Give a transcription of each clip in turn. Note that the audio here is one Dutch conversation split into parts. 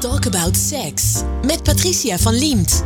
Talk About Sex met Patricia van Liemt.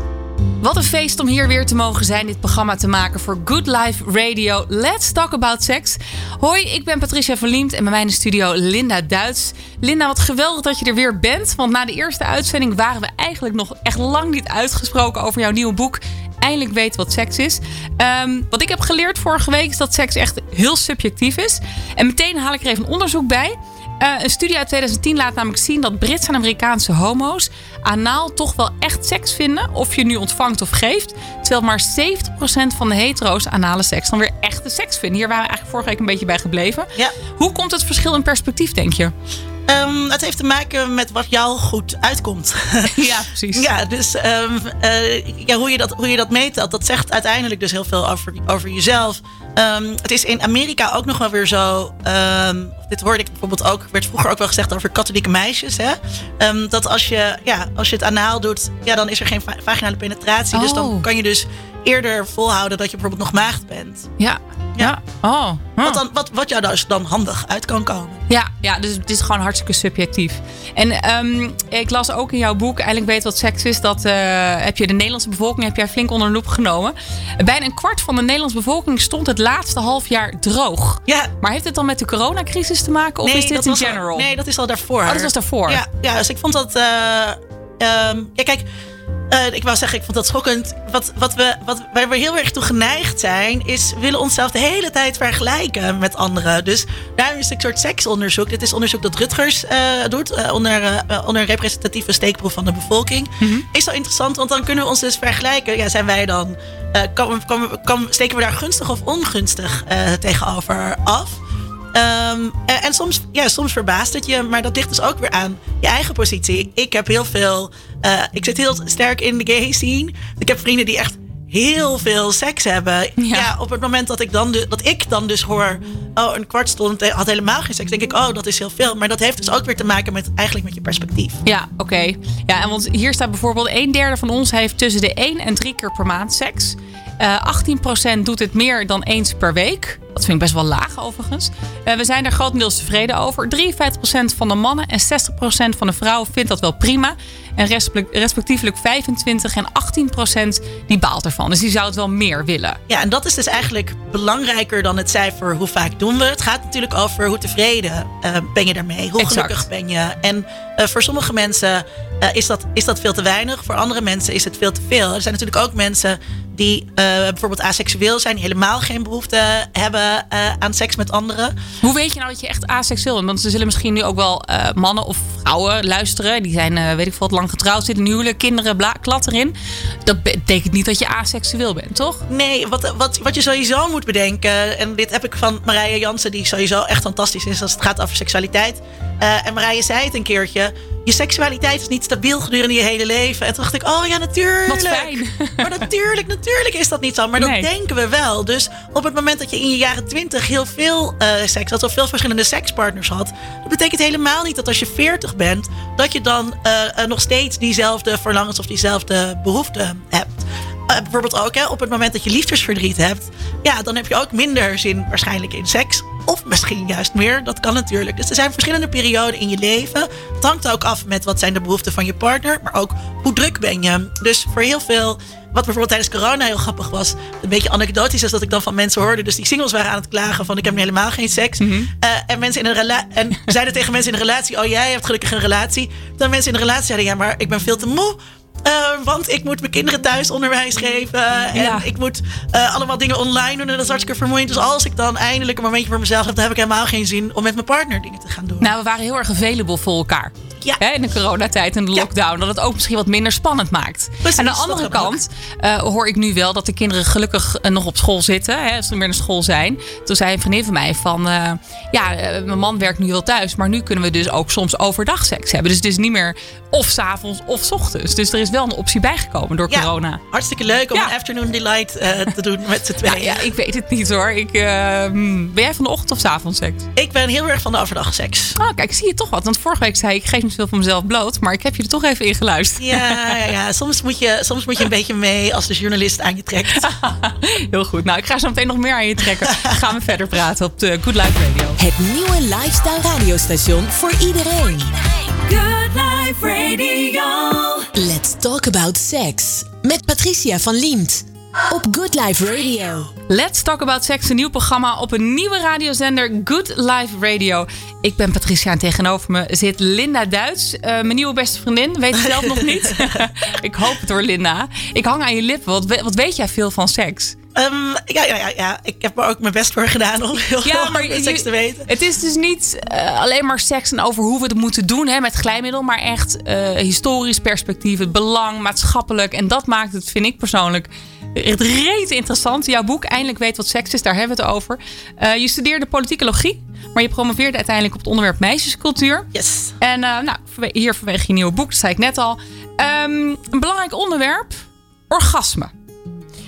Wat een feest om hier weer te mogen zijn, dit programma te maken voor Good Life Radio. Let's talk about sex. Hoi, ik ben Patricia Verliemd en bij mij in de studio Linda Duits. Linda, wat geweldig dat je er weer bent. Want na de eerste uitzending waren we eigenlijk nog echt lang niet uitgesproken over jouw nieuwe boek. Eindelijk weten wat seks is. Ehm, wat ik heb geleerd vorige week is dat seks echt heel subjectief is. En meteen haal ik er even een onderzoek bij. Uh, een studie uit 2010 laat namelijk zien dat Britse en Amerikaanse homo's anaal toch wel echt seks vinden, of je nu ontvangt of geeft. Terwijl maar 70% van de hetero's anale seks dan weer echte seks vinden. Hier waren we eigenlijk vorige week een beetje bij gebleven. Ja. Hoe komt het verschil in perspectief, denk je? Um, het heeft te maken met wat jou goed uitkomt. Ja, precies. ja, dus um, uh, ja, hoe, je dat, hoe je dat meetelt, dat zegt uiteindelijk dus heel veel over, over jezelf. Um, het is in Amerika ook nog wel weer zo. dit hoorde ik bijvoorbeeld ook, werd vroeger ook wel gezegd over katholieke meisjes. Hè? dat als je, ja, als je het anaal doet, ja, dan is er geen vaginale penetratie. Oh. Dus dan kan je dus eerder volhouden dat je bijvoorbeeld nog maagd bent. Ja. Ja. Oh. Huh. Wat, dan, wat, wat jou dus dan handig uit kan komen. Ja, ja, dus het is gewoon hartstikke subjectief. En um, ik las ook in jouw boek, Eigenlijk weet wat seks is, dat uh, heb je de Nederlandse bevolking heb jij flink onder de loep genomen. Bijna een kwart van de Nederlandse bevolking stond het laatste half jaar droog. Ja. Maar heeft het dan met de coronacrisis te maken of nee, is dit in general? Al, nee, dat is al daarvoor. Oh, dat was daarvoor. Ja, ja dus ik vond dat. Uh, um, ja, kijk. Uh, ik wou zeggen, ik vond dat schokkend. Wat, wat we, wat, waar we heel erg toe geneigd zijn, is we willen onszelf de hele tijd vergelijken met anderen. Dus daarom is het een soort seksonderzoek. Dit is onderzoek dat Rutgers uh, doet uh, onder, onder een representatieve steekproef van de bevolking. Mhm. Mm -hmm. Is zo interessant, want dan kunnen we ons dus vergelijken. Ja, zijn wij dan, kan, kan, kan, steken we daar gunstig of ongunstig tegenover af? Um, en, en, soms, ja, soms verbaast het je, maar dat ligt dus ook weer aan je eigen positie. Ik heb heel veel, uh, ik zit heel sterk in de gay scene. Ik heb vrienden die echt heel veel seks hebben. Ja, ja op het moment dat ik, dan de, dat ik dan dus hoor, oh, een kwart stond had helemaal geen seks, denk ik, oh, dat is heel veel. Maar dat heeft dus ook weer te maken met eigenlijk met je perspectief. Ja, oké. Okay. Ja, en want hier staat bijvoorbeeld een derde van ons heeft tussen de 1 en 3 keer per maand seks. Uh, 18% doet het meer dan eens per week. Dat vind ik best wel laag overigens. Uh, we zijn er grotendeels tevreden over. 53% van de mannen en 60% van de vrouwen vindt dat wel prima. En respectievelijk 25 en 18% die baalt ervan. Dus die zou het wel meer willen. Ja, en dat is dus eigenlijk belangrijker dan het cijfer hoe vaak doen we. Het gaat natuurlijk over hoe tevreden uh, ben je daarmee. Hoe exact. gelukkig ben je. En uh, voor sommige mensen is, dat, is dat veel te weinig. Voor andere mensen is het veel te veel. Er zijn natuurlijk ook mensen die uh, bijvoorbeeld aseksueel zijn, die helemaal geen behoefte hebben uh, aan seks met anderen. Hoe weet je nou dat je echt aseksueel bent? Want er zullen misschien nu ook wel uh, mannen of vrouwen luisteren. Die zijn, weet ik veel, lang getrouwd, zitten in huwelijk, kinderen, bla, klat erin. Dat betekent niet dat je aseksueel bent, toch? Nee, wat, wat, wat je sowieso moet bedenken, en dit heb ik van Marije Jansen, die sowieso echt fantastisch is als het gaat over seksualiteit. en Marije zei het een keertje. Je seksualiteit is niet stabiel gedurende je hele leven. En toen dacht ik, oh ja, natuurlijk. Wat fijn. Maar natuurlijk, natuurlijk is dat niet zo. Maar dat denken we wel. Dus op het moment dat je in je jaren twintig heel veel eh, seks had, of veel verschillende sekspartners had, dat betekent helemaal niet dat als je 40 bent, dat je dan eh, eh, nog steeds diezelfde verlangens of diezelfde behoeften hebt. Uh, bijvoorbeeld ook hè, op het moment dat je liefdesverdriet hebt, ja, dan heb je ook minder zin waarschijnlijk in seks. Of misschien juist meer, dat kan natuurlijk. Dus er zijn verschillende perioden in je leven. Het hangt ook af met wat zijn de behoeften van je partner, maar ook hoe druk ben je. Dus voor heel veel, wat bijvoorbeeld tijdens corona heel grappig was, een beetje anekdotisch is dat ik dan van mensen hoorde, dus die singles waren aan het klagen van ik heb nu helemaal geen seks. Mhm. Uh, en mensen in een relatie, en zeiden tegen mensen in een relatie, oh jij hebt gelukkig een relatie. Dan mensen in een relatie zeiden, ja maar ik ben veel te moe. Uh, want ik moet mijn kinderen thuis onderwijs geven. En Ja. ik moet uh, allemaal dingen online doen. En dat is hartstikke vermoeiend. Dus als ik dan eindelijk een momentje voor mezelf heb, dan heb ik helemaal geen zin om met mijn partner dingen te gaan doen. Nou, we waren heel erg available voor elkaar. Ja. Hè, in de coronatijd en de Ja. lockdown. Dat het ook misschien wat minder spannend maakt. Precies, Aan de andere kant eh, hoor ik nu wel dat de kinderen gelukkig eh, nog op school zitten. Hè, als ze weer naar school zijn. Toen zei een vriendin van mij van... eh, ja, mijn man werkt nu wel thuis. Maar nu kunnen we dus ook soms overdag seks hebben. Dus het is niet meer of s'avonds of 's ochtends. Dus er is wel een optie bijgekomen door Ja, corona. Hartstikke leuk om een afternoon delight te doen met z'n tweeën. ja, ik weet het niet hoor. Ik, eh, hmm, ben jij van de ochtend of 's avonds seks? Ik ben heel erg van de overdag seks. Oh, kijk, zie je toch wat. Want vorige week zei ik, ik geef niet veel van mezelf bloot. Maar ik heb je er toch even in geluisterd. Ja, ja, ja. Soms, moet je, soms moet je een beetje mee als de journalist aan je trekt. Heel goed. Nou, ik ga zo meteen nog meer aan je trekken. Dan gaan we verder praten op de Good Life Radio. Het nieuwe lifestyle radiostation voor iedereen. Good Life Radio. Let's talk about sex. Met Patricia van Liemt. Op Good Life Radio. Let's Talk About Sex, een nieuw programma op een nieuwe radiozender Good Life Radio. Ik ben Patricia en tegenover me zit Linda Duits, uh, mijn nieuwe beste vriendin. Weet je zelf nog niet? ik hoop het hoor, Linda. Ik hang aan je lippen. Wat, wat weet jij veel van seks? Um, ja, ja, ja, ja, ik heb er ook mijn best voor gedaan om heel ja, maar je, seks te weten. Het is dus niet uh, alleen maar seks en over hoe we het moeten doen hè, met glijmiddel, maar echt uh, historisch perspectief, het belang, maatschappelijk. En dat maakt het, vind ik persoonlijk, echt reet interessant. Jouw boek, Eindelijk weet wat seks is, daar hebben we het over. Uh, je studeerde politicologie, maar je promoveerde uiteindelijk op het onderwerp meisjescultuur. Yes. En nou, hier vanwege je nieuwe boek, dat zei ik net al. Um, een belangrijk onderwerp, orgasme.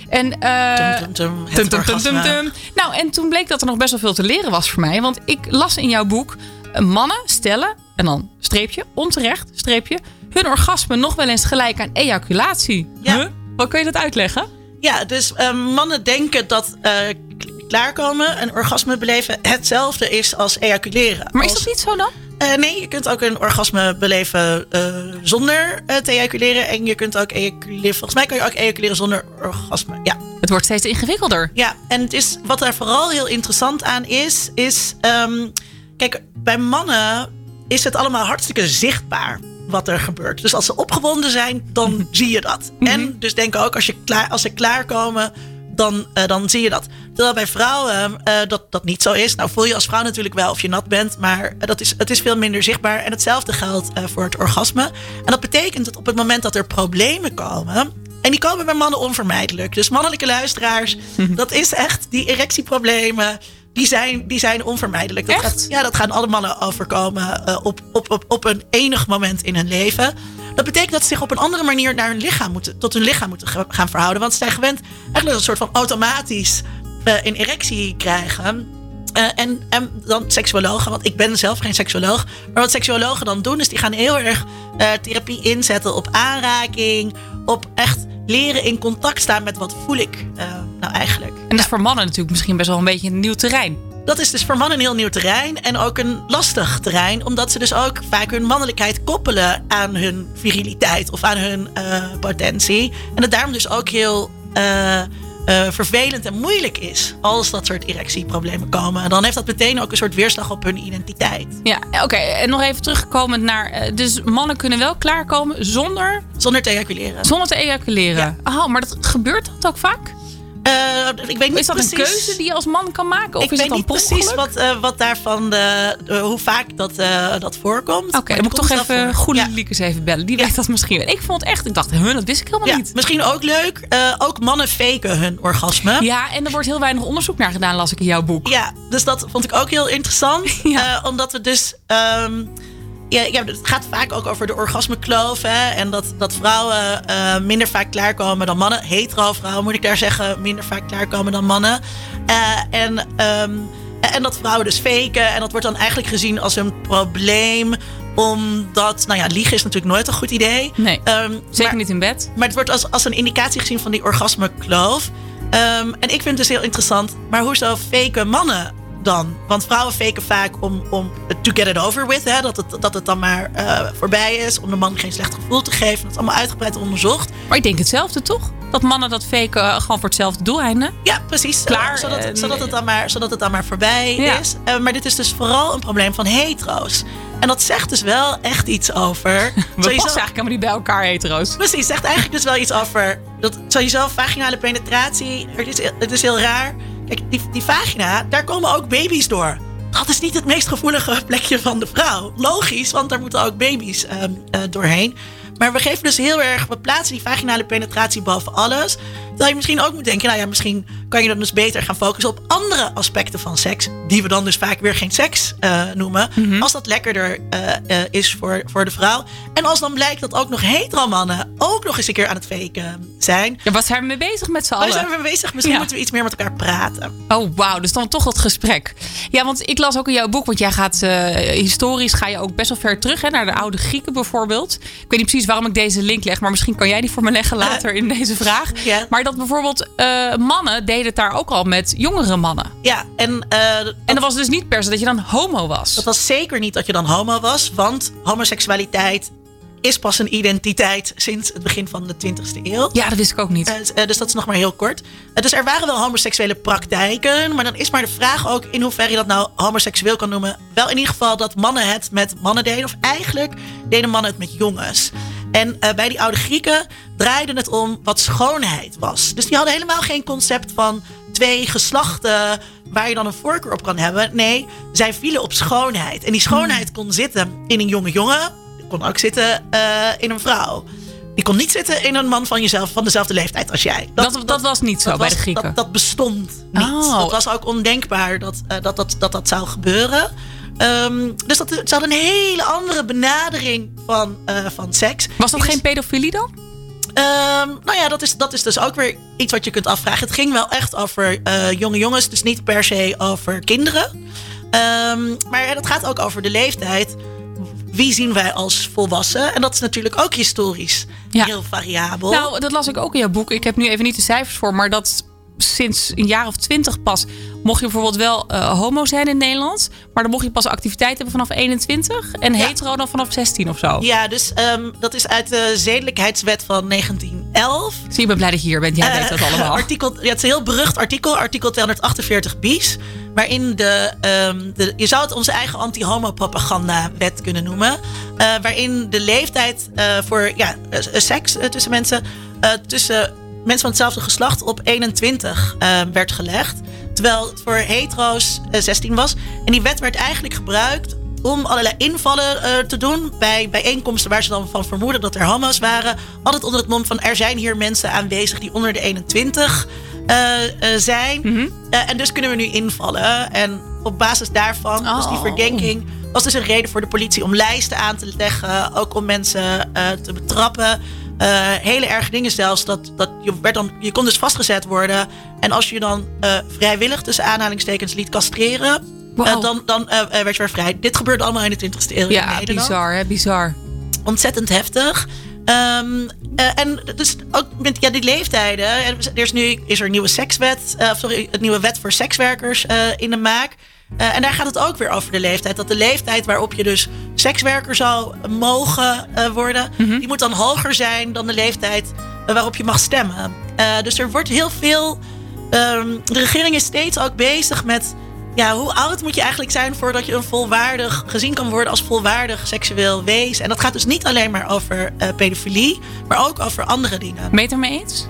En, uh, tum, tum, tum, nou, en toen bleek dat er nog best wel veel te leren was voor mij. Want ik las in jouw boek: mannen stellen, en dan streepje, onterecht, streepje, hun orgasme nog wel eens gelijk aan ejaculatie. Ja. Huh? Wat kun je dat uitleggen? Ja, dus uh, mannen denken dat uh, klaarkomen en orgasme beleven hetzelfde is als ejaculeren. Maar is dat niet zo dan? Uh, nee, je kunt ook een orgasme beleven uh, zonder uh, te ejaculeren. En je kunt ook ejaculeren. Volgens mij kan je ook ejaculeren zonder orgasme. Ja. Het wordt steeds ingewikkelder. Ja, en het is, wat daar vooral heel interessant aan is, is. Um, kijk, bij mannen is het allemaal hartstikke zichtbaar wat er gebeurt. Dus als ze opgewonden zijn, dan zie je dat. Mm -hmm. En dus denk ook, als, je klaar, als ze klaarkomen dan, uh, dan zie je dat. Terwijl bij vrouwen uh, dat, dat niet zo is. Nou voel je als vrouw natuurlijk wel of je nat bent, maar dat is, het is veel minder zichtbaar. En hetzelfde geldt uh, voor het orgasme. En dat betekent dat op het moment dat er problemen komen, en die komen bij mannen onvermijdelijk. Dus mannelijke luisteraars, dat is echt die erectieproblemen. Die zijn, die zijn onvermijdelijk. Dat gaat, ja, dat gaan alle mannen overkomen uh, op, op, op, op een enig moment in hun leven. Dat betekent dat ze zich op een andere manier naar hun lichaam moeten, tot hun lichaam moeten gaan verhouden. Want ze zijn gewend eigenlijk een soort van automatisch uh, een erectie krijgen. Uh, en, en dan seksuologen, want ik ben zelf geen seksuoloog. Maar wat seksuologen dan doen, is die gaan heel erg uh, therapie inzetten op aanraking. Op echt leren in contact staan met wat voel ik nou eigenlijk. En dat is voor mannen natuurlijk misschien best wel een beetje een nieuw terrein. Dat is dus voor mannen een heel nieuw terrein en ook een lastig terrein, omdat ze dus ook vaak hun mannelijkheid koppelen aan hun viriliteit of aan hun uh, potentie. En het daarom dus ook heel uh, uh, vervelend en moeilijk is als dat soort erectieproblemen komen. En dan heeft dat meteen ook een soort weerslag op hun identiteit. Ja, oké. Okay. En nog even terugkomend naar. Dus mannen kunnen wel klaarkomen zonder. Zonder te ejaculeren. Zonder te ejaculeren. Ja. Oh, maar dat gebeurt dat ook vaak? Uh, ik weet niet is dat precies, een keuze die je als man kan maken? Of ik is weet dan niet precies wat, uh, wat daarvan, de, uh, hoe vaak dat, dat voorkomt. Oké, okay, dan moet ik toch even goede ja. Liekes even bellen. Die ja. weet dat misschien. Ik vond het echt, ik dacht, hun, dat wist ik helemaal ja, niet. Misschien ook leuk. ook mannen faken hun orgasme. Ja, en er wordt heel weinig onderzoek naar gedaan, las ik in jouw boek. Ja, dus dat vond ik ook heel interessant. omdat we dus... Um, ja, ja, het gaat vaak ook over de orgasmekloof. Hè? En dat, dat vrouwen uh, minder vaak klaarkomen dan mannen. Hetero vrouwen, moet ik daar zeggen, minder vaak klaarkomen dan mannen. Uh, en, um, en dat vrouwen dus faken. En dat wordt dan eigenlijk gezien als een probleem omdat, nou ja, liegen is natuurlijk nooit een goed idee. Nee, um, zeker maar, niet in bed. Maar het wordt als, als een indicatie gezien van die orgasmekloof. Um, en ik vind het dus heel interessant. Maar hoezo faken mannen dan? Want vrouwen faken vaak om, om to get it over with. Hè? Dat, het, dat het dan maar uh, voorbij is. Om de man geen slecht gevoel te geven. Dat is allemaal uitgebreid onderzocht. Maar ik denk hetzelfde toch? Dat mannen dat faken uh, gewoon voor hetzelfde doeleinde. Ja, precies. Klaar. Uh, zodat, en... zodat, het dan maar, zodat het dan maar voorbij ja. is. maar dit is dus vooral een probleem van hetero's. En dat zegt dus wel echt iets over. We passen eigenlijk helemaal niet bij elkaar, hetero's. Precies, zegt eigenlijk dus wel iets over. Dat sowieso vaginale penetratie. Het is, het is heel raar. Kijk, die, vagina, daar komen ook baby's door. Dat is niet het meest gevoelige plekje van de vrouw. Logisch, want daar moeten ook baby's um, uh, doorheen. Maar we geven dus heel erg, we plaatsen die vaginale penetratie boven alles. Terwijl je misschien ook moet denken, nou ja, misschien kan je dan dus beter gaan focussen op andere aspecten van seks. Die we dan dus vaak weer geen seks uh, noemen. Mm -hmm. Als dat lekkerder uh, uh, is voor, voor de vrouw. En als dan blijkt dat ook nog hetero mannen ook nog eens een keer aan het faken zijn. Ja, wat zijn we mee bezig met z'n allen? Waar zijn we mee bezig? Misschien ja. moeten we iets meer met elkaar praten. Oh, wauw. Dus dan toch dat gesprek. Ja, want ik las ook in jouw boek, want jij gaat historisch, ga je ook best wel ver terug hè, naar de oude Grieken bijvoorbeeld. Ik weet niet precies waarom ik deze link leg, maar misschien kan jij die voor me leggen later in deze vraag. Ja. Maar dat bijvoorbeeld uh, mannen deden het daar ook al met jongere mannen. Ja, en... Uh, en dat was dus niet per se dat je dan homo was. Dat was zeker niet dat je dan homo was. Want homoseksualiteit is pas een identiteit sinds het begin van de 20e eeuw. Ja, dat wist ik ook niet. Uh, dus dat is nog maar heel kort. Uh, dus er waren wel homoseksuele praktijken. Maar dan is maar de vraag ook in hoeverre je dat nou homoseksueel kan noemen. Wel in ieder geval dat mannen het met mannen deden. Of eigenlijk deden mannen het met jongens. En uh, bij die oude Grieken draaide het om wat schoonheid was. Dus die hadden helemaal geen concept van twee geslachten waar je dan een voorkeur op kan hebben. Nee, zij vielen op schoonheid. En die schoonheid kon zitten in een jonge jongen kon ook zitten uh, in een vrouw. Die kon niet zitten in een man van jezelf van dezelfde leeftijd als jij. Dat, dat, dat was niet zo bij was, de Grieken. Dat, dat bestond niet. Oh. Dat was ook ondenkbaar dat, uh, dat, dat, dat, dat zou gebeuren. Um, dus dat, ze hadden een hele andere benadering van, uh, van seks. Was dat geen pedofilie dan? Um, nou ja, dat is, dat is dus ook weer iets wat je kunt afvragen. Het ging wel echt over uh, jonge jongens, dus niet per se over kinderen. Um, maar het gaat ook over de leeftijd wie zien wij als volwassen? En dat is natuurlijk ook historisch heel variabel. Nou, dat las ik ook in jouw boek. Ik heb nu even niet de cijfers voor, maar dat sinds een jaar of twintig pas mocht je bijvoorbeeld wel uh, homo zijn in Nederland. Maar dan mocht je pas activiteit hebben vanaf 21 en ja. hetero dan vanaf 16 of zo. Ja, dus um, dat is uit de Zedelijkheidswet van 1911. Zie je, ben blij dat je hier bent. Jij uh, weet dat allemaal. Artikel, ja, het is een heel berucht artikel, artikel 248 bis. Waarin de, um, de, je zou het onze eigen anti-homo-propaganda-wet kunnen noemen. Uh, waarin de leeftijd voor ja, seks tussen mensen tussen mensen van hetzelfde geslacht op 21 uh, werd gelegd. Terwijl het voor hetero's uh, 16 was. En die wet werd eigenlijk gebruikt om allerlei invallen uh, te doen bij bijeenkomsten waar ze dan van vermoeden dat er homo's waren. Altijd onder het mom van er zijn hier mensen aanwezig die onder de 21 zijn. Mm -hmm. en dus kunnen we nu invallen. En op basis daarvan, oh. dus die verdenking, was dus een reden voor de politie om lijsten aan te leggen. Ook om mensen te betrappen. Uh, hele erge dingen zelfs. Dat, dat je, werd dan, je kon dus vastgezet worden. En als je dan uh, vrijwillig tussen aanhalingstekens liet castreren, wow. uh, dan, dan werd je weer vrij. Dit gebeurde allemaal in de 20e eeuw. Ja, bizar, hè? Bizar. Ontzettend heftig. Um, en dus ook met ja, die leeftijden. Er is nu is er een nieuwe sekswet, sorry, een nieuwe wet voor sekswerkers in de maak. Uh, en daar gaat het ook weer over de leeftijd. Dat de leeftijd waarop je dus sekswerker zou mogen uh, worden, mm -hmm. die moet dan hoger zijn dan de leeftijd uh, waarop je mag stemmen. dus er wordt heel veel. Um, de regering is steeds ook bezig met. Ja, hoe oud moet je eigenlijk zijn voordat je een volwaardig gezien kan worden als volwaardig seksueel wezen? En dat gaat dus niet alleen maar over pedofilie, maar ook over andere dingen. Meet er mee eens?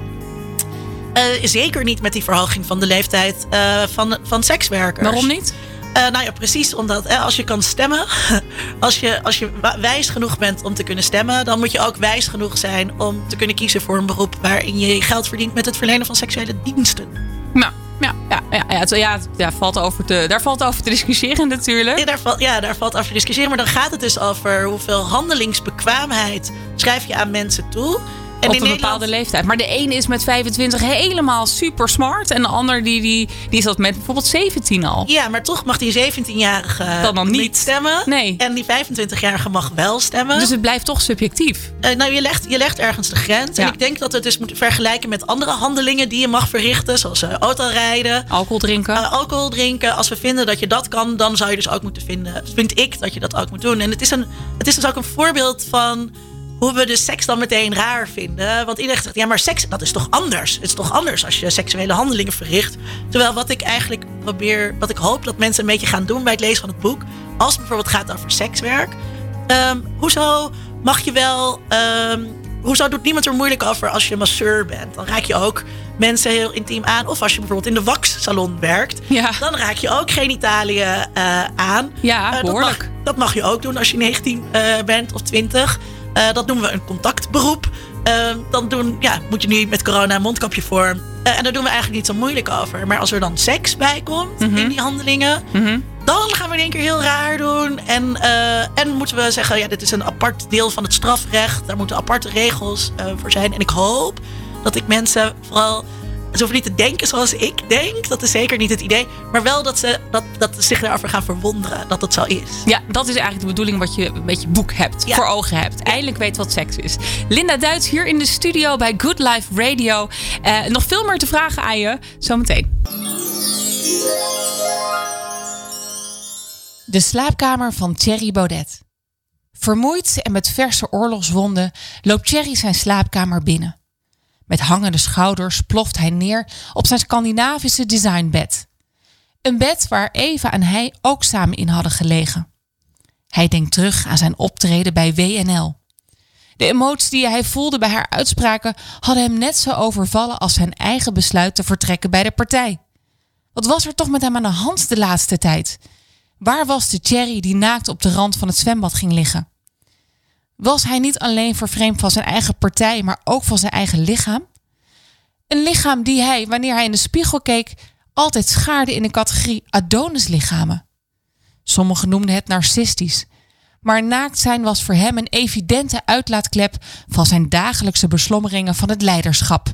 Zeker niet met die verhoging van de leeftijd van, van sekswerkers. Waarom niet? Uh, nou ja, precies omdat hè, als je kan stemmen, als je, als je wijs genoeg bent om te kunnen stemmen, dan moet je ook wijs genoeg zijn om te kunnen kiezen voor een beroep waarin je geld verdient met het verlenen van seksuele diensten. Nou. Ja, ja, ja, ja, het, ja, ja valt over te, daar valt over te discussiëren natuurlijk. Ja daar, valt, ja, daar valt over te discussiëren. Maar dan gaat het dus over hoeveel handelingsbekwaamheid schrijf je aan mensen toe. En op een Nederland... bepaalde leeftijd. Maar de een is met 25 helemaal super smart. En de ander die, die, die is dat met bijvoorbeeld 17 al. Ja, maar toch mag die 17-jarige dan, dan niet. niet. stemmen. Nee. En die 25-jarige mag wel stemmen. Dus het blijft toch subjectief. Uh, nou, je legt, je legt ergens de grens. Ja. En ik denk dat we het dus moeten vergelijken met andere handelingen die je mag verrichten. Zoals uh, autorijden. Alcohol drinken. Uh, alcohol drinken. Als we vinden dat je dat kan, dan zou je dus ook moeten vinden. Vind ik dat je dat ook moet doen. En het is, een, het is dus ook een voorbeeld van hoe we de seks dan meteen raar vinden. Want iedereen zegt, ja, maar seks, dat is toch anders? Het is toch anders als je seksuele handelingen verricht? Terwijl wat ik eigenlijk probeer, wat ik hoop dat mensen een beetje gaan doen bij het lezen van het boek, als het bijvoorbeeld gaat over sekswerk, um, hoezo mag je wel, um, hoezo doet niemand er moeilijk over als je masseur bent? Dan raak je ook mensen heel intiem aan. Of als je bijvoorbeeld in de waxsalon werkt, ja. dan raak je ook genitaliën uh, aan. Ja, uh. Dat mag, dat mag, je ook doen als je 19 uh, bent of 20. Uh, dat noemen we een contactberoep. Uh, dan doen, ja, moet je nu met corona een mondkapje voor. Uh, en daar doen we eigenlijk niet zo moeilijk over. Maar als er dan seks bij komt mm -hmm. in die handelingen, mm -hmm. dan gaan we in één keer heel raar doen. En, en moeten we zeggen, ja, dit is een apart deel van het strafrecht. Daar moeten aparte regels voor zijn. En ik hoop dat ik mensen vooral ze hoeven niet te denken zoals ik denk. Dat is zeker niet het idee. Maar wel dat ze, dat, dat ze zich daarover gaan verwonderen dat het zo is. Ja, dat is eigenlijk de bedoeling wat je een beetje boek hebt, voor ogen hebt. Eindelijk weet wat seks is. Linda Duits hier in de studio bij Good Life Radio. Uh, nog veel meer te vragen aan je, zometeen. De slaapkamer van Thierry Baudet. Vermoeid en met verse oorlogswonden loopt Thierry zijn slaapkamer binnen. Met hangende schouders ploft hij neer op zijn Scandinavische designbed. Een bed waar Eva en hij ook samen in hadden gelegen. Hij denkt terug aan zijn optreden bij WNL. De emoties die hij voelde bij haar uitspraken hadden hem net zo overvallen als zijn eigen besluit te vertrekken bij de partij. Wat was er toch met hem aan de hand de laatste tijd? Waar was de Cherry die naakt op de rand van het zwembad ging liggen? Was hij niet alleen vervreemd van zijn eigen partij, maar ook van zijn eigen lichaam? Een lichaam die hij, wanneer hij in de spiegel keek, altijd schaarde in de categorie Adonislichamen. Sommigen noemden het narcistisch, maar naakt zijn was voor hem een evidente uitlaatklep van zijn dagelijkse beslommeringen van het leiderschap.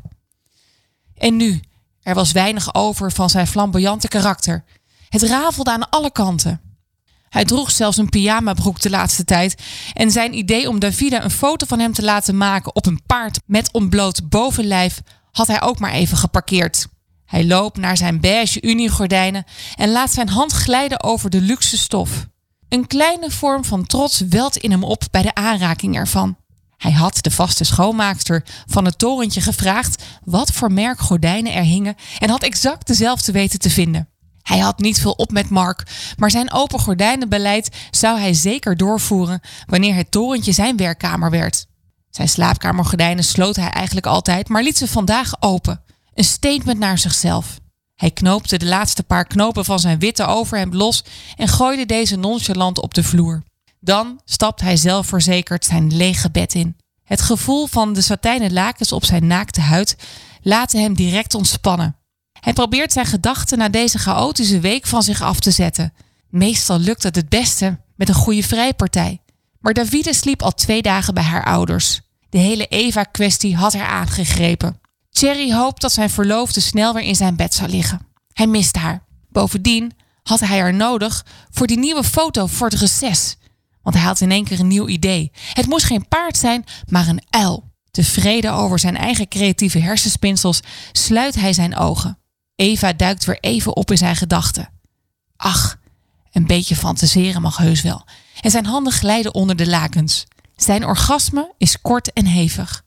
En nu, er was weinig over van zijn flamboyante karakter. Het rafelde aan alle kanten. Hij droeg zelfs een pyjamabroek de laatste tijd. En zijn idee om Davida een foto van hem te laten maken op een paard met ontbloot bovenlijf had hij ook maar even geparkeerd. Hij loopt naar zijn beige uniegordijnen en laat zijn hand glijden over de luxe stof. Een kleine vorm van trots welt in hem op bij de aanraking ervan. Hij had de vaste schoonmaakster van het torentje gevraagd wat voor merk gordijnen er hingen en had exact dezelfde weten te vinden. Hij had niet veel op met Mark, maar zijn open gordijnenbeleid zou hij zeker doorvoeren wanneer het torentje zijn werkkamer werd. Zijn slaapkamergordijnen sloot hij eigenlijk altijd, maar liet ze vandaag open. Een statement naar zichzelf. Hij knoopte de laatste paar knopen van zijn witte overhemd los en gooide deze nonchalant op de vloer. Dan stapte hij zelfverzekerd zijn lege bed in. Het gevoel van de satijnen lakens op zijn naakte huid laten hem direct ontspannen. Hij probeert zijn gedachten na deze chaotische week van zich af te zetten. Meestal lukt het het beste met een goede vrijpartij. Maar Davide sliep al twee dagen bij haar ouders. De hele Eva-kwestie had haar aangegrepen. Cherry hoopt dat zijn verloofde snel weer in zijn bed zou liggen. Hij mist haar. Bovendien had hij haar nodig voor die nieuwe foto voor het reces. Want hij had in één keer een nieuw idee. Het moest geen paard zijn, maar een uil. Tevreden over zijn eigen creatieve hersenspinsels sluit hij zijn ogen. Eva duikt weer even op in zijn gedachten. Ach, een beetje fantaseren mag heus wel. En zijn handen glijden onder de lakens. Zijn orgasme is kort en hevig.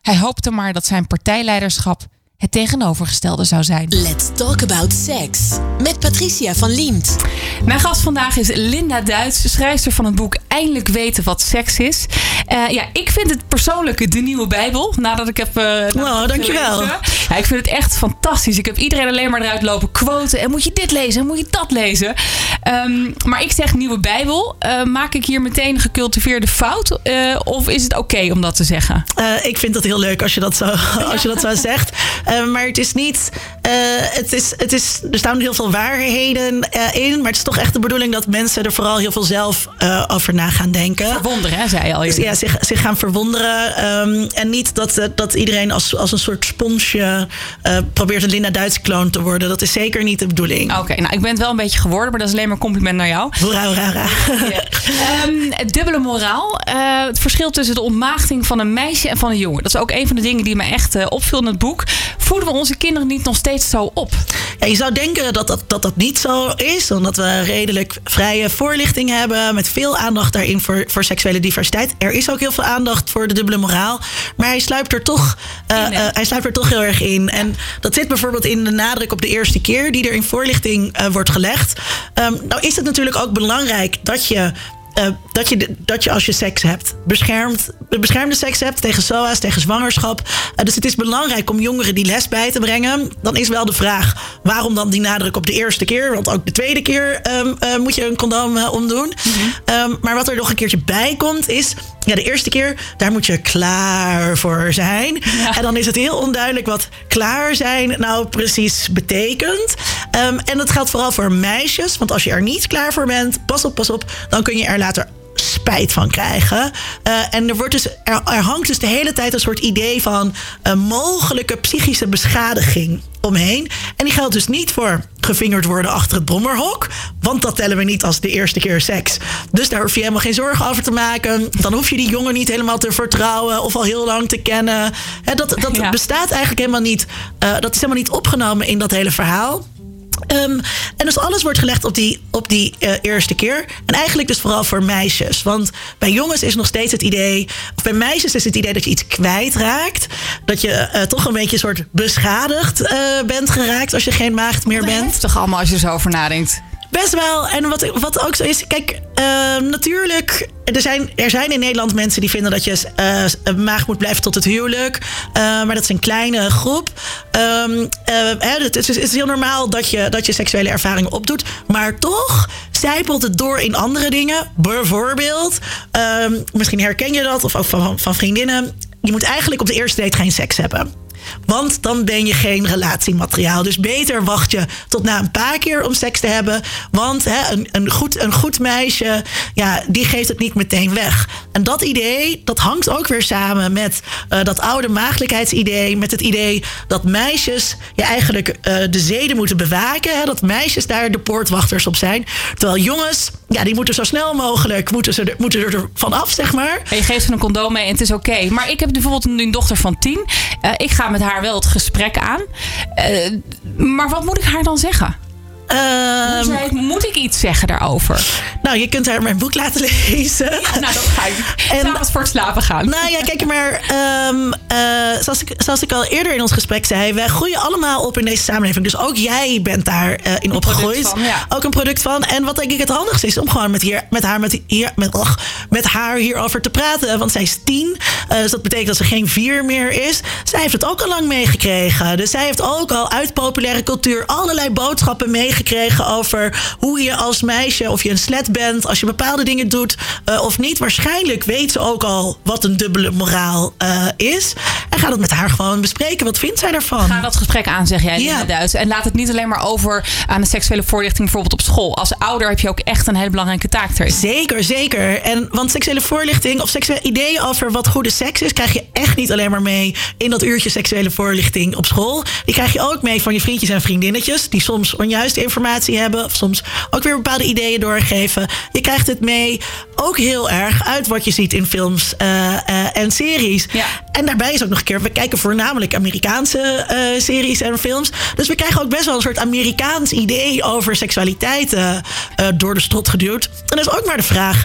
Hij hoopte maar dat zijn partijleiderschap het tegenovergestelde zou zijn. Let's talk about sex met Patricia van Liemt. Mijn gast vandaag is Linda Duits, schrijfster van het boek Eindelijk weten wat seks is. Uh, ja, ik vind het persoonlijk de nieuwe Bijbel. Nadat ik heb. Uh, wow, dankjewel. Ja, ik vind het echt fantastisch. Ik heb iedereen alleen maar eruit lopen quoten. En moet je dit lezen? En moet je dat lezen? Um, maar ik zeg nieuwe Bijbel. Uh, maak ik hier meteen een gecultiveerde fout? of is het oké okay om dat te zeggen? ik vind het heel leuk als je dat zo, als je dat zo zegt. Uh, maar het is niet. Uh, het is, het is, er staan heel veel waarheden uh, in. Maar het is toch echt de bedoeling dat mensen er vooral heel veel zelf over na gaan denken. Verwonderen, hè, zei je al. Ja, zich, zich gaan verwonderen. Um, en niet dat, dat iedereen als, als een soort sponsje probeert een Linda Duits kloon te worden. Dat is zeker niet de bedoeling. Oké, nou ik ben het wel een beetje geworden, maar dat is alleen maar een compliment naar jou. Hoera, hoera, hoera. Um, dubbele moraal. het verschil tussen de ontmaagding van een meisje en van een jongen. Dat is ook een van de dingen die me echt opviel in het boek voeden we onze kinderen niet nog steeds zo op? Ja, je zou denken dat dat, dat dat niet zo is, omdat we redelijk vrije voorlichting hebben met veel aandacht daarin voor, voor seksuele diversiteit. Er is ook heel veel aandacht voor de dubbele moraal, maar hij sluipt er toch, uh, uh, hij sluipt er toch heel erg in. En dat zit bijvoorbeeld in de nadruk op de eerste keer die er in voorlichting uh, wordt gelegd. Um, nou is het natuurlijk ook belangrijk dat je uh, dat, je, dat je als je seks hebt, beschermd, beschermde seks hebt tegen SOA's, tegen zwangerschap. Uh, dus het is belangrijk om jongeren die les bij te brengen. Dan is wel de vraag, waarom dan die nadruk op de eerste keer? Want ook de tweede keer um, uh, moet je een condoom omdoen. Mm -hmm. um, maar wat er nog een keertje bij komt, is ja, de eerste keer, daar moet je klaar voor zijn. Ja. En dan is het heel onduidelijk wat klaar zijn nou precies betekent. Um, en dat geldt vooral voor meisjes. Want als je er niet klaar voor bent, pas op, pas op, dan kun je er later spijt van krijgen. Uh, en er, wordt dus, er, er, hangt dus de hele tijd een soort idee van een mogelijke psychische beschadiging omheen. En die geldt dus niet voor gevingerd worden achter het brommerhok. Want dat tellen we niet als de eerste keer seks. Dus daar hoef je helemaal geen zorgen over te maken. Dan hoef je die jongen niet helemaal te vertrouwen of al heel lang te kennen. dat dat bestaat eigenlijk helemaal niet. Uh, dat is helemaal niet opgenomen in dat hele verhaal. Um, en dus alles wordt gelegd op die, op die uh, eerste keer. En eigenlijk dus vooral voor meisjes. Want bij jongens is nog steeds het idee... of bij meisjes is het idee dat je iets kwijtraakt. Dat je uh, toch een beetje een soort beschadigd uh, bent geraakt... als je geen maagd meer bent. toch allemaal als je zo over nadenkt. Best wel. En wat, wat ook zo is, kijk, uh, natuurlijk, er zijn, er zijn in Nederland mensen die vinden dat je uh, maag moet blijven tot het huwelijk. Uh, maar dat is een kleine groep. Um, het, is, het, is, heel normaal dat je, dat je seksuele ervaringen opdoet. Maar toch zijpelt het door in andere dingen. Bijvoorbeeld, um, misschien herken je dat, of ook van, van vriendinnen. Je moet eigenlijk op de eerste date geen seks hebben. Want dan ben je geen relatiemateriaal. Dus beter wacht je tot na een paar keer om seks te hebben. Want hè, een, een, goed, een goed meisje, ja, die geeft het niet meteen weg. En dat idee, dat hangt ook weer samen met uh, dat oude maagdelijkheidsidee. Met het idee dat meisjes ja, eigenlijk uh, de zeden moeten bewaken. Hè, dat meisjes daar de poortwachters op zijn. Terwijl jongens, ja, die moeten zo snel mogelijk moeten ze er, moeten er van af, zeg maar. En je geeft ze een condoom mee en het is oké. Maar ik heb bijvoorbeeld een dochter van tien. Uh, ik ga met haar wel het gesprek aan. Uh, maar wat moet ik haar dan zeggen? Um, moet ik iets zeggen daarover? Nou, je kunt haar mijn boek laten lezen. Ja, nou, dat ga ik. En, S'avonds voor het slapen gaan. Nou ja, kijk maar. Um, uh, zoals, ik, zoals ik al eerder in ons gesprek zei, wij groeien allemaal op in deze samenleving. Dus ook jij bent daarin uh, in opgegroeid. Van, ja. Ook een product van. En wat denk ik het handigste is om gewoon met, hier, met, haar, met, hier, met, och, met haar hierover te praten. Want zij is tien. Uh, dus dat betekent dat ze geen vier meer is. Zij heeft het ook al lang meegekregen. Dus zij heeft ook al uit populaire cultuur allerlei boodschappen meegekregen gekregen over hoe je als meisje, of je een slet bent, als je bepaalde dingen doet uh, of niet. Waarschijnlijk weet ze ook al wat een dubbele moraal uh, is. En ga dat met haar gewoon bespreken. Wat vindt zij daarvan? Ga dat gesprek aan, zeg jij, ja. Duits. En laat het niet alleen maar over aan de seksuele voorlichting, bijvoorbeeld op school. Als ouder heb je ook echt een hele belangrijke taak erin. Zeker, zeker. En want seksuele voorlichting of seksuele ideeën over wat goede seks is, krijg je echt niet alleen maar mee in dat uurtje seksuele voorlichting op school. Die krijg je ook mee van je vriendjes en vriendinnetjes, die soms onjuiste informatie hebben. Of soms ook weer bepaalde ideeën doorgeven. Je krijgt het mee ook heel erg uit wat je ziet in films uh, uh, en series. Ja. En daarbij is ook nog een keer, we kijken voornamelijk Amerikaanse uh, series en films. Dus we krijgen ook best wel een soort Amerikaans idee over seksualiteit door de strot geduwd. En dat is ook maar de vraag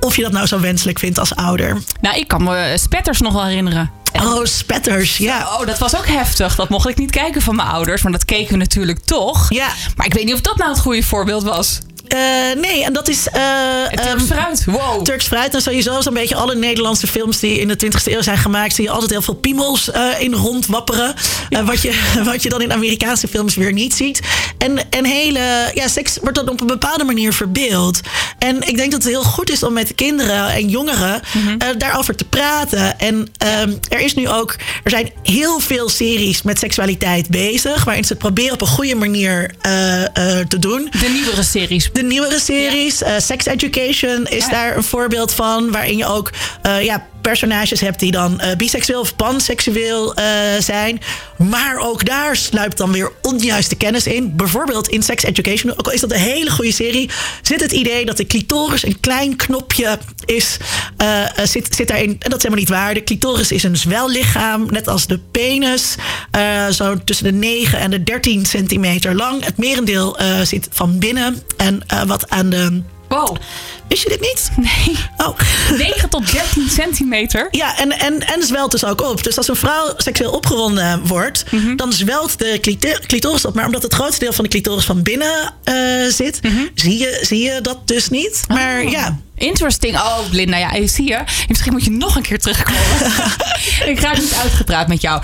of je dat nou zo wenselijk vindt als ouder. Nou, ik kan me Spetters nog wel herinneren. Oh, spetters, ja. Oh, dat was ook heftig. Dat mocht ik niet kijken van mijn ouders. Maar dat keken we natuurlijk toch. Ja. Maar ik weet niet of dat nou het goede voorbeeld was. Uh, nee, en dat is. Uh, Turks um, fruit. Wow. Turks fruit. En sowieso zo'n beetje alle Nederlandse films die in de 20e eeuw zijn gemaakt. zie je altijd heel veel piemels uh, in rondwapperen. Ja. wat, je, wat je dan in Amerikaanse films weer niet ziet. En, en hele. Ja, seks wordt dan op een bepaalde manier verbeeld. En ik denk dat het heel goed is om met kinderen en jongeren mm -hmm. daarover te praten. En um, er is nu ook. Er zijn heel veel series met seksualiteit bezig. Waarin ze het proberen op een goede manier te doen. De nieuwere series de nieuwere series. Ja. Uh, Sex Education is ja. daar een voorbeeld van. Waarin je ook uh, ja, personages hebt die dan uh, biseksueel of panseksueel uh, zijn. Maar ook daar sluipt dan weer onjuiste kennis in. Bijvoorbeeld in Sex Education, ook al is dat een hele goede serie, zit het idee dat de clitoris een klein knopje is. Uh, zit, zit daarin, en dat is helemaal niet waar. De clitoris is een zwellichaam, net als de penis. zo tussen de 9 en de 13 centimeter lang. Het merendeel zit van binnen. En wat aan de Wow. Wist je dit niet? Nee. Oh. 9 tot 13 centimeter. Ja, en, en, en zwelt dus ook op. Dus als een vrouw seksueel opgewonden wordt, mm -hmm. dan zwelt de clitoris op. Maar omdat het grootste deel van de clitoris van binnen uh, zit, mm -hmm. zie, je, zie je dat dus niet. Maar oh. ja. Interesting. Oh, Linda, ja, zie je. Misschien moet je nog een keer terugkomen. ik ga niet uitgepraat met jou.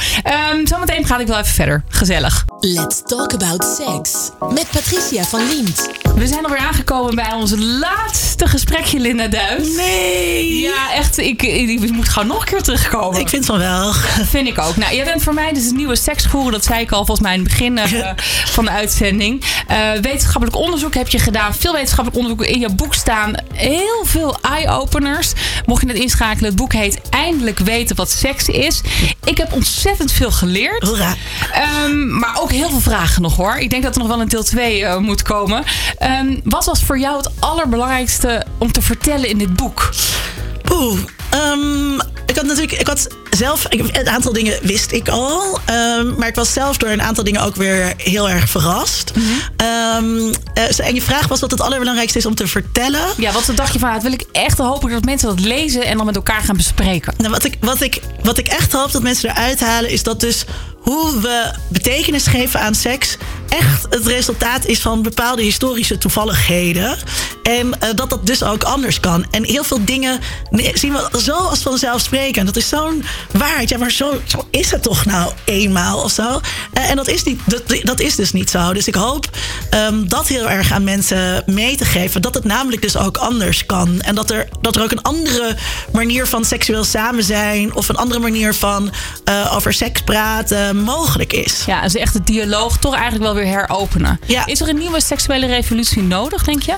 Um, zometeen ga ik wel even verder. Gezellig. Let's talk about sex. Met Patricia van Liemt. We zijn alweer aangekomen bij ons laatste gesprekje, Linda Duits. Nee. Ja, echt. Ik, ik, moet gewoon nog een keer terugkomen. Ik vind van wel. Dat vind ik ook. Nou, jij bent voor mij dus een nieuwe seksgoeroe. Dat zei ik al volgens mij in het begin uh, van de uitzending. Uh, wetenschappelijk onderzoek heb je gedaan. Veel wetenschappelijk onderzoek in je boek staan. Heel veel eye-openers. Mocht je het inschakelen, het boek heet Eindelijk weten wat seks is. Ik heb ontzettend veel geleerd. Um, maar ook heel veel vragen nog hoor. Ik denk dat er nog wel een deel 2 uh, moet komen. Um, wat was voor jou het allerbelangrijkste om te vertellen in dit boek? Oeh, um, had natuurlijk, ik had zelf, ik, een aantal dingen wist ik al. Um, maar ik was zelf door een aantal dingen ook weer heel erg verrast. Mm -hmm. um, en je vraag was wat het allerbelangrijkste is om te vertellen. Ja, wat dacht je van, dat wil ik echt hopen dat mensen dat lezen en dan met elkaar gaan bespreken. Nou, wat, ik, wat, ik, wat ik echt hoop dat mensen eruit halen, is dat dus hoe we betekenis geven aan seks echt het resultaat is van bepaalde historische toevalligheden. En uh, dat dat dus ook anders kan. En heel veel dingen zien we zo als vanzelfsprekend. Dat is zo'n waarheid. Ja, maar zo, zo, is het toch nou eenmaal of zo. Uh, en dat is, niet, dat, dat, is dus niet zo. Dus ik hoop um, dat heel erg aan mensen mee te geven. Dat het namelijk dus ook anders kan. En dat er, dat er ook een andere manier van seksueel samen zijn. Of een andere manier van uh, over seks praten mogelijk is. Ja, dus echt de dialoog toch eigenlijk wel weer heropenen. Ja. Is er een nieuwe seksuele revolutie nodig, denk je?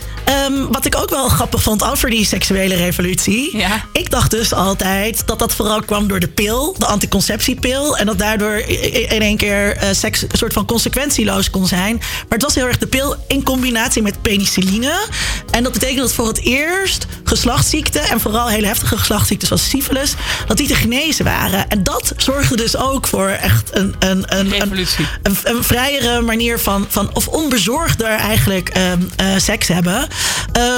Um, wat ik ook wel grappig vond over die seksuele revolutie. Ja. Ik dacht dus altijd dat dat vooral kwam door de pil, de anticonceptiepil. En dat daardoor in één keer uh, seks een soort van consequentieloos kon zijn. Maar het was heel erg de pil in combinatie met penicilline. En dat betekent dat voor het eerst geslachtsziekten, en vooral hele heftige geslachtsziektes zoals syphilis, dat die te genezen waren. En dat zorgde dus ook voor echt een, een, een, revolutie. Een, een, een vrijere manier van, van of onbezorgder eigenlijk um, uh, seks hebben.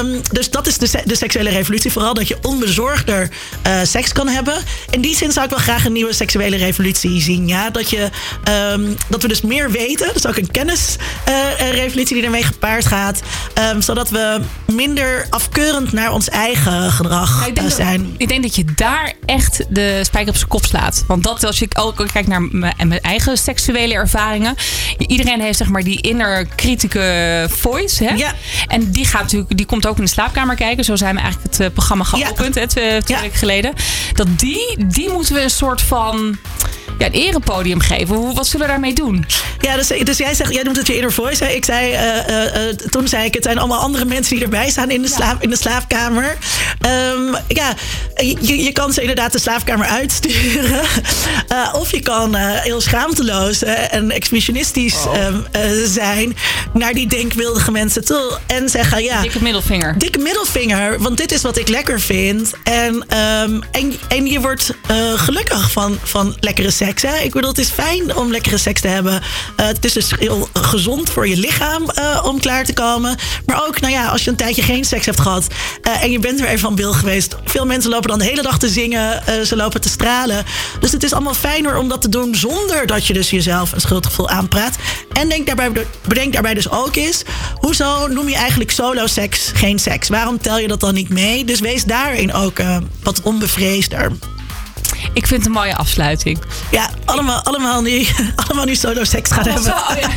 Um, dus dat is de, de, seksuele revolutie. Vooral dat je onbezorgder uh, seks kan hebben. In die zin zou ik wel graag een nieuwe seksuele revolutie zien. Ja? Dat, je, um, dat we dus meer weten. Dus ook een kennisrevolutie uh, die ermee gepaard gaat. zodat we minder afkeurend naar ons eigen gedrag ja, ik denk zijn. Dat, ik denk dat je daar echt de spijker op zijn kop slaat. Want dat, als je ook kijkt naar mijn eigen seksuele ervaringen. Iedereen heeft zeg maar die inner kritieke voice. Hè? Ja. En die, gaat natuurlijk, die komt ook in de slaapkamer kijken. Zo zijn we eigenlijk het uh, programma geopend ja. hè, twee, twee ja. weken geleden. Dat die, die moeten we een soort van ja, een erepodium geven. Hoe, wat zullen we daarmee doen? Ja, dus, dus jij zegt, jij noemt het je inner voice. Hè? Ik zei, uh, uh, toen zei ik, het zijn allemaal andere mensen die erbij staan in de, slaap, in de slaapkamer. Um, ja, je, je kan ze inderdaad de slaapkamer uitsturen. Uh, of je kan heel schaamteloos en exhibitionistisch oh. um, zijn naar die denkbeeldige mensen toe. En zeggen, ja... Dikke middelvinger. Dikke middelvinger, want dit is wat ik lekker vind. En, um, en, en je wordt gelukkig van, van lekkere seks. Ik bedoel, het is fijn om lekkere seks te hebben. Uh, het is dus heel gezond voor je lichaam uh, om klaar te komen. Maar ook, nou ja, als je een tijdje geen seks hebt gehad uh, en je bent weer even van bil geweest. Veel mensen lopen dan de hele dag te zingen, ze lopen te stralen. Dus het is allemaal fijner om dat te doen zonder dat je dus jezelf een schuldgevoel aanpraat. En denk daarbij, bedenk daarbij dus ook eens, hoezo noem je eigenlijk solo seks geen seks? Waarom tel je dat dan niet mee? Dus wees daarin ook wat onbevreesder. Ik vind het een mooie afsluiting. Ja, allemaal, allemaal, nu, allemaal nu solo seks gaan hebben. Zo, ja.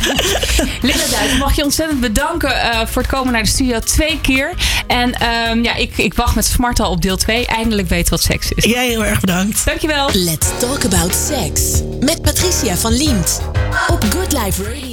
Linda Duits, mag je ontzettend bedanken uh, voor het komen naar de studio twee keer. En um, ja, ik, ik wacht met smart al op deel 2. Eindelijk weten wat seks is. Jij heel erg bedankt. Dankjewel. Let's talk about sex. Met Patricia van Liemt. Op Good Life Radio.